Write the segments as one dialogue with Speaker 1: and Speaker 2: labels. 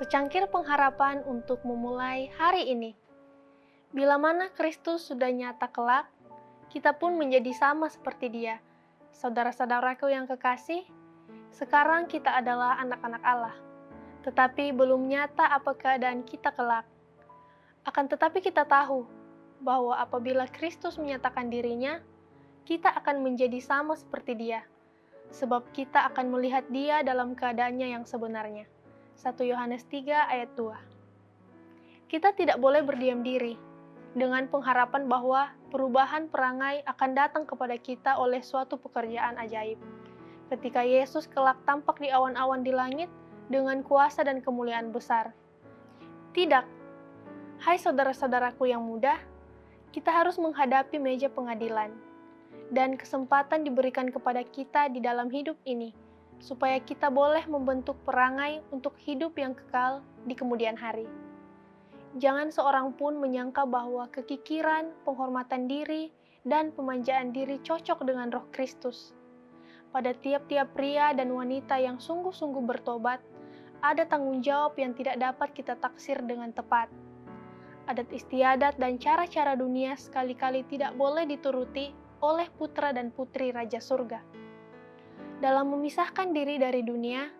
Speaker 1: secangkir pengharapan untuk memulai hari ini. Bila mana Kristus sudah nyata kelak, kita pun menjadi sama seperti Dia. Saudara-saudaraku yang kekasih, sekarang kita adalah anak-anak Allah, tetapi belum nyata apa keadaan kita kelak. Akan tetapi kita tahu bahwa apabila Kristus menyatakan dirinya, kita akan menjadi sama seperti Dia, sebab kita akan melihat Dia dalam keadaannya yang sebenarnya. 1 Yohanes 3 ayat 2. Kita tidak boleh berdiam diri dengan pengharapan bahwa perubahan perangai akan datang kepada kita oleh suatu pekerjaan ajaib. Ketika Yesus kelak tampak di awan-awan di langit dengan kuasa dan kemuliaan besar. Tidak. Hai saudara-saudaraku yang muda, kita harus menghadapi meja pengadilan. Dan kesempatan diberikan kepada kita di dalam hidup ini supaya kita boleh membentuk perangai untuk hidup yang kekal di kemudian hari. Jangan seorang pun menyangka bahwa kekikiran, penghormatan diri, dan pemanjaan diri cocok dengan roh Kristus. Pada tiap-tiap pria dan wanita yang sungguh-sungguh bertobat, ada tanggung jawab yang tidak dapat kita taksir dengan tepat. Adat istiadat dan cara-cara dunia sekali-kali tidak boleh dituruti oleh putra dan putri Raja Surga dalam memisahkan diri dari dunia,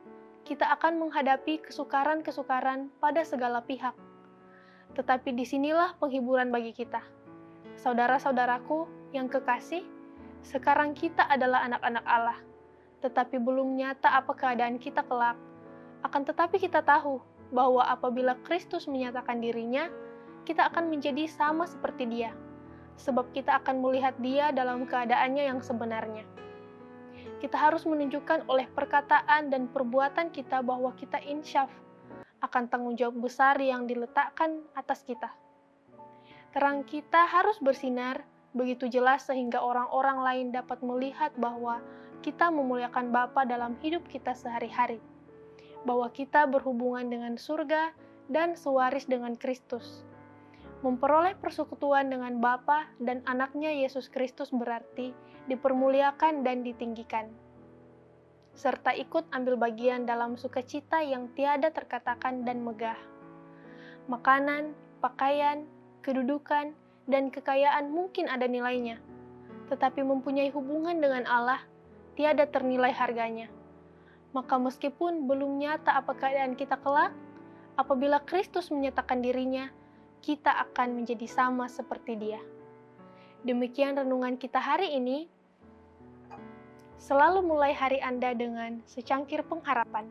Speaker 1: kita akan menghadapi kesukaran-kesukaran pada segala pihak. Tetapi di sinilah penghiburan bagi kita. Saudara-saudaraku yang kekasih, sekarang kita adalah anak-anak Allah, tetapi belum nyata apa keadaan kita kelak. Akan tetapi kita tahu bahwa apabila Kristus menyatakan dirinya, kita akan menjadi sama seperti Dia, sebab kita akan melihat Dia dalam keadaannya yang sebenarnya kita harus menunjukkan oleh perkataan dan perbuatan kita bahwa kita insyaf akan tanggung jawab besar yang diletakkan atas kita. Terang kita harus bersinar begitu jelas sehingga orang-orang lain dapat melihat bahwa kita memuliakan Bapa dalam hidup kita sehari-hari. Bahwa kita berhubungan dengan surga dan sewaris dengan Kristus. Memperoleh persekutuan dengan Bapa dan anaknya Yesus Kristus berarti dipermuliakan dan ditinggikan. Serta ikut ambil bagian dalam sukacita yang tiada terkatakan dan megah. Makanan, pakaian, kedudukan, dan kekayaan mungkin ada nilainya, tetapi mempunyai hubungan dengan Allah tiada ternilai harganya. Maka meskipun belum nyata apa keadaan kita kelak, apabila Kristus menyatakan dirinya, kita akan menjadi sama seperti Dia. Demikian renungan kita hari ini. Selalu mulai hari Anda dengan secangkir pengharapan.